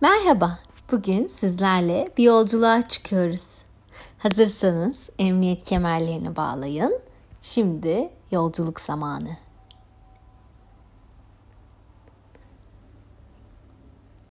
Merhaba, bugün sizlerle bir yolculuğa çıkıyoruz. Hazırsanız emniyet kemerlerini bağlayın. Şimdi yolculuk zamanı.